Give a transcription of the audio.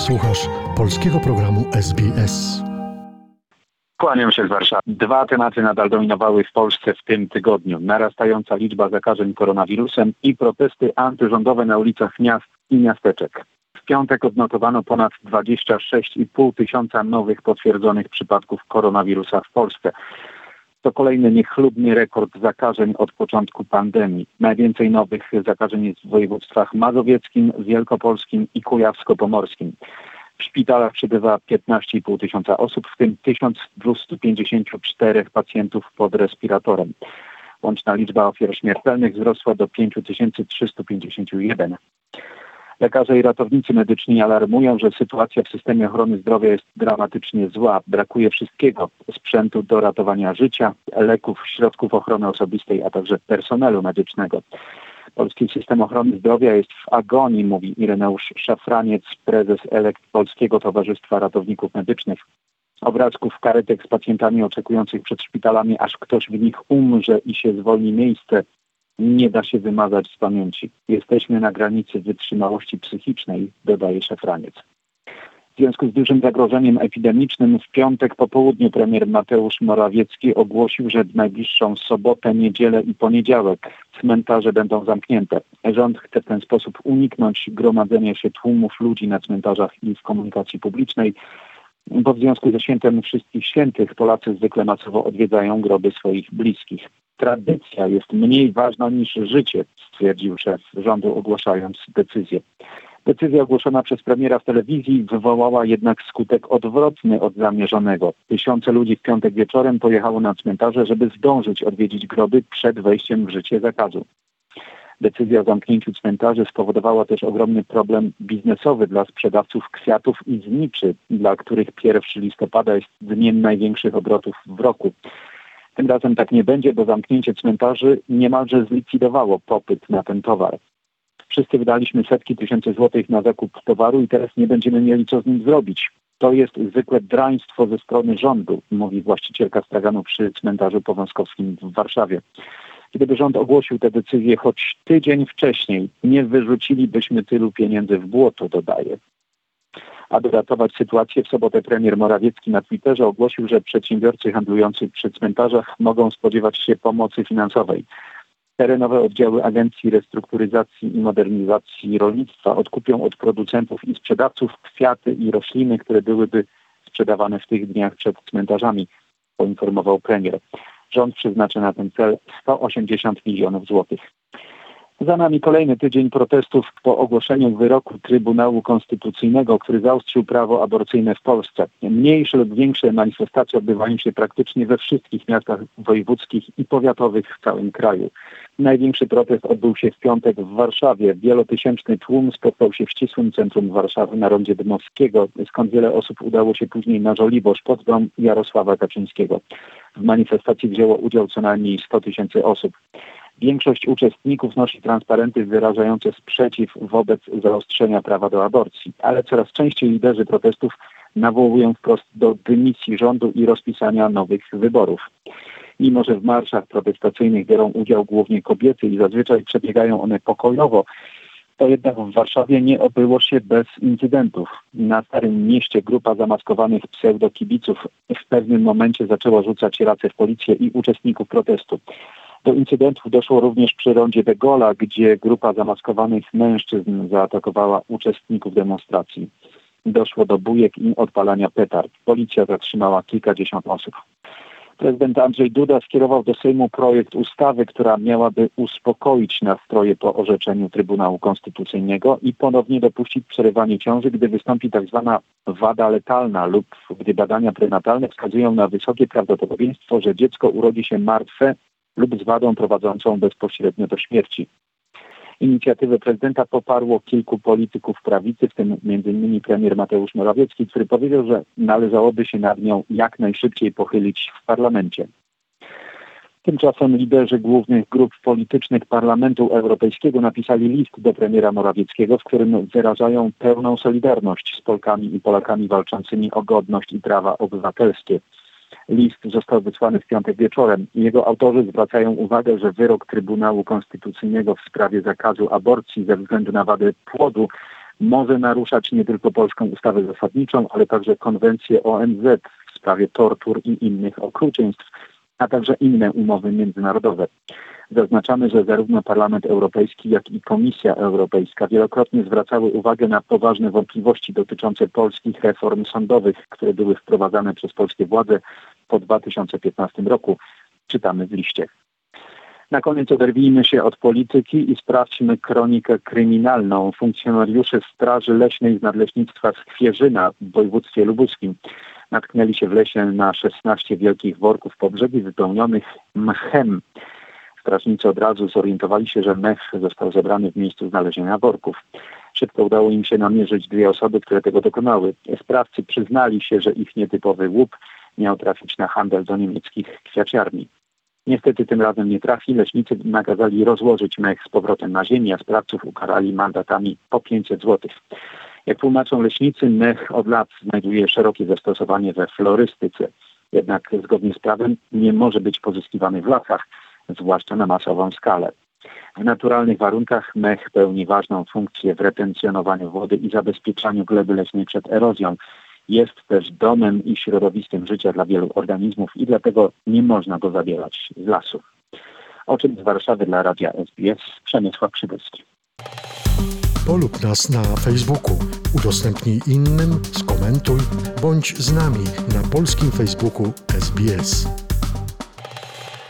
Słuchasz polskiego programu SBS. Kłaniam się z Warszawy. Dwa tematy nadal dominowały w Polsce w tym tygodniu. Narastająca liczba zakażeń koronawirusem i protesty antyrządowe na ulicach miast i miasteczek. W piątek odnotowano ponad 26,5 tysiąca nowych potwierdzonych przypadków koronawirusa w Polsce. To kolejny niechlubny rekord zakażeń od początku pandemii. Najwięcej nowych zakażeń jest w województwach mazowieckim, wielkopolskim i kujawsko-pomorskim. W szpitalach przybywa 15,5 tysiąca osób, w tym 1254 pacjentów pod respiratorem. Łączna liczba ofiar śmiertelnych wzrosła do 5351. Lekarze i ratownicy medyczni alarmują, że sytuacja w systemie ochrony zdrowia jest dramatycznie zła. Brakuje wszystkiego: sprzętu do ratowania życia, leków, środków ochrony osobistej, a także personelu medycznego. Polski system ochrony zdrowia jest w agonii, mówi Ireneusz Szafraniec, prezes elekt Polskiego Towarzystwa Ratowników Medycznych. Obrazków karetek z pacjentami oczekujących przed szpitalami, aż ktoś w nich umrze i się zwolni miejsce, nie da się wymazać z pamięci. Jesteśmy na granicy wytrzymałości psychicznej, dodaje Szafraniec. W związku z dużym zagrożeniem epidemicznym w piątek po południu premier Mateusz Morawiecki ogłosił, że w najbliższą sobotę, niedzielę i poniedziałek cmentarze będą zamknięte. Rząd chce w ten sposób uniknąć gromadzenia się tłumów ludzi na cmentarzach i w komunikacji publicznej, bo w związku ze świętem wszystkich świętych Polacy zwykle masowo odwiedzają groby swoich bliskich. Tradycja jest mniej ważna niż życie, stwierdził szef rządu ogłaszając decyzję. Decyzja ogłoszona przez premiera w telewizji wywołała jednak skutek odwrotny od zamierzonego. Tysiące ludzi w piątek wieczorem pojechało na cmentarze, żeby zdążyć odwiedzić groby przed wejściem w życie zakazu. Decyzja o zamknięciu cmentarzy spowodowała też ogromny problem biznesowy dla sprzedawców kwiatów i zniczy, dla których 1 listopada jest dniem największych obrotów w roku. Tym razem tak nie będzie, bo zamknięcie cmentarzy niemalże zlikwidowało popyt na ten towar. Wszyscy wydaliśmy setki tysięcy złotych na zakup towaru i teraz nie będziemy mieli co z nim zrobić. To jest zwykłe draństwo ze strony rządu, mówi właścicielka straganu przy cmentarzu powązkowskim w Warszawie. Gdyby rząd ogłosił tę decyzję choć tydzień wcześniej, nie wyrzucilibyśmy tylu pieniędzy w błoto, dodaje. Aby ratować sytuację, w sobotę premier Morawiecki na Twitterze ogłosił, że przedsiębiorcy handlujący przy cmentarzach mogą spodziewać się pomocy finansowej. Terenowe oddziały Agencji Restrukturyzacji i Modernizacji Rolnictwa odkupią od producentów i sprzedawców kwiaty i rośliny, które byłyby sprzedawane w tych dniach przed cmentarzami, poinformował premier. Rząd przeznaczy na ten cel 180 milionów złotych. Za nami kolejny tydzień protestów po ogłoszeniu wyroku Trybunału Konstytucyjnego, który zaostrzył prawo aborcyjne w Polsce. Mniejsze lub większe manifestacje odbywają się praktycznie we wszystkich miastach wojewódzkich i powiatowych w całym kraju. Największy protest odbył się w piątek w Warszawie. Wielotysięczny tłum spotkał się w ścisłym centrum Warszawy na rondzie Dmowskiego, skąd wiele osób udało się później na Żoliborz pod dom Jarosława Kaczyńskiego. W manifestacji wzięło udział co najmniej 100 tysięcy osób. Większość uczestników nosi transparenty wyrażające sprzeciw wobec zaostrzenia prawa do aborcji, ale coraz częściej liderzy protestów nawołują wprost do dymisji rządu i rozpisania nowych wyborów. Mimo, że w marszach protestacyjnych biorą udział głównie kobiety i zazwyczaj przebiegają one pokojowo, to jednak w Warszawie nie obyło się bez incydentów. Na Starym Mieście grupa zamaskowanych pseudokibiców w pewnym momencie zaczęła rzucać racę w policję i uczestników protestu. Do incydentów doszło również przy rondzie de Gola, gdzie grupa zamaskowanych mężczyzn zaatakowała uczestników demonstracji. Doszło do bujek i odpalania petard. Policja zatrzymała kilkadziesiąt osób. Prezydent Andrzej Duda skierował do Sejmu projekt ustawy, która miałaby uspokoić nastroje po orzeczeniu Trybunału Konstytucyjnego i ponownie dopuścić przerywanie ciąży, gdy wystąpi tzw. Tak wada letalna lub gdy badania prenatalne wskazują na wysokie prawdopodobieństwo, że dziecko urodzi się martwe lub z wadą prowadzącą bezpośrednio do śmierci. Inicjatywę prezydenta poparło kilku polityków prawicy, w tym m.in. premier Mateusz Morawiecki, który powiedział, że należałoby się nad nią jak najszybciej pochylić w parlamencie. Tymczasem liderzy głównych grup politycznych Parlamentu Europejskiego napisali list do premiera Morawieckiego, w którym wyrażają pełną solidarność z Polkami i Polakami walczącymi o godność i prawa obywatelskie. List został wysłany w piątek wieczorem. Jego autorzy zwracają uwagę, że wyrok Trybunału Konstytucyjnego w sprawie zakazu aborcji ze względu na wadę płodu może naruszać nie tylko polską ustawę zasadniczą, ale także konwencję ONZ w sprawie tortur i innych okrucieństw, a także inne umowy międzynarodowe. Zaznaczamy, że zarówno Parlament Europejski, jak i Komisja Europejska wielokrotnie zwracały uwagę na poważne wątpliwości dotyczące polskich reform sądowych, które były wprowadzane przez polskie władze po 2015 roku. Czytamy w liście. Na koniec oderwijmy się od polityki i sprawdźmy kronikę kryminalną funkcjonariuszy Straży Leśnej z Nadleśnictwa Skwierzyna w województwie lubuskim. Natknęli się w lesie na 16 wielkich worków po brzegi wypełnionych mchem. Strażnicy od razu zorientowali się, że mech został zebrany w miejscu znalezienia worków. Szybko udało im się namierzyć dwie osoby, które tego dokonały. Sprawcy przyznali się, że ich nietypowy łup miał trafić na handel do niemieckich kwiaciarni. Niestety tym razem nie trafi. Leśnicy nakazali rozłożyć mech z powrotem na ziemię, a sprawców ukarali mandatami po 500 zł. Jak tłumaczą leśnicy, mech od lat znajduje szerokie zastosowanie we florystyce. Jednak zgodnie z prawem nie może być pozyskiwany w lasach, zwłaszcza na masową skalę. W naturalnych warunkach mech pełni ważną funkcję w retencjonowaniu wody i zabezpieczaniu gleby leśnej przed erozją. Jest też domem i środowiskiem życia dla wielu organizmów i dlatego nie można go zabierać z lasu. O czym z Warszawy dla Radia SBS Przemysław Przybylski. Polub nas na Facebooku, udostępnij innym, skomentuj, bądź z nami na polskim Facebooku SBS.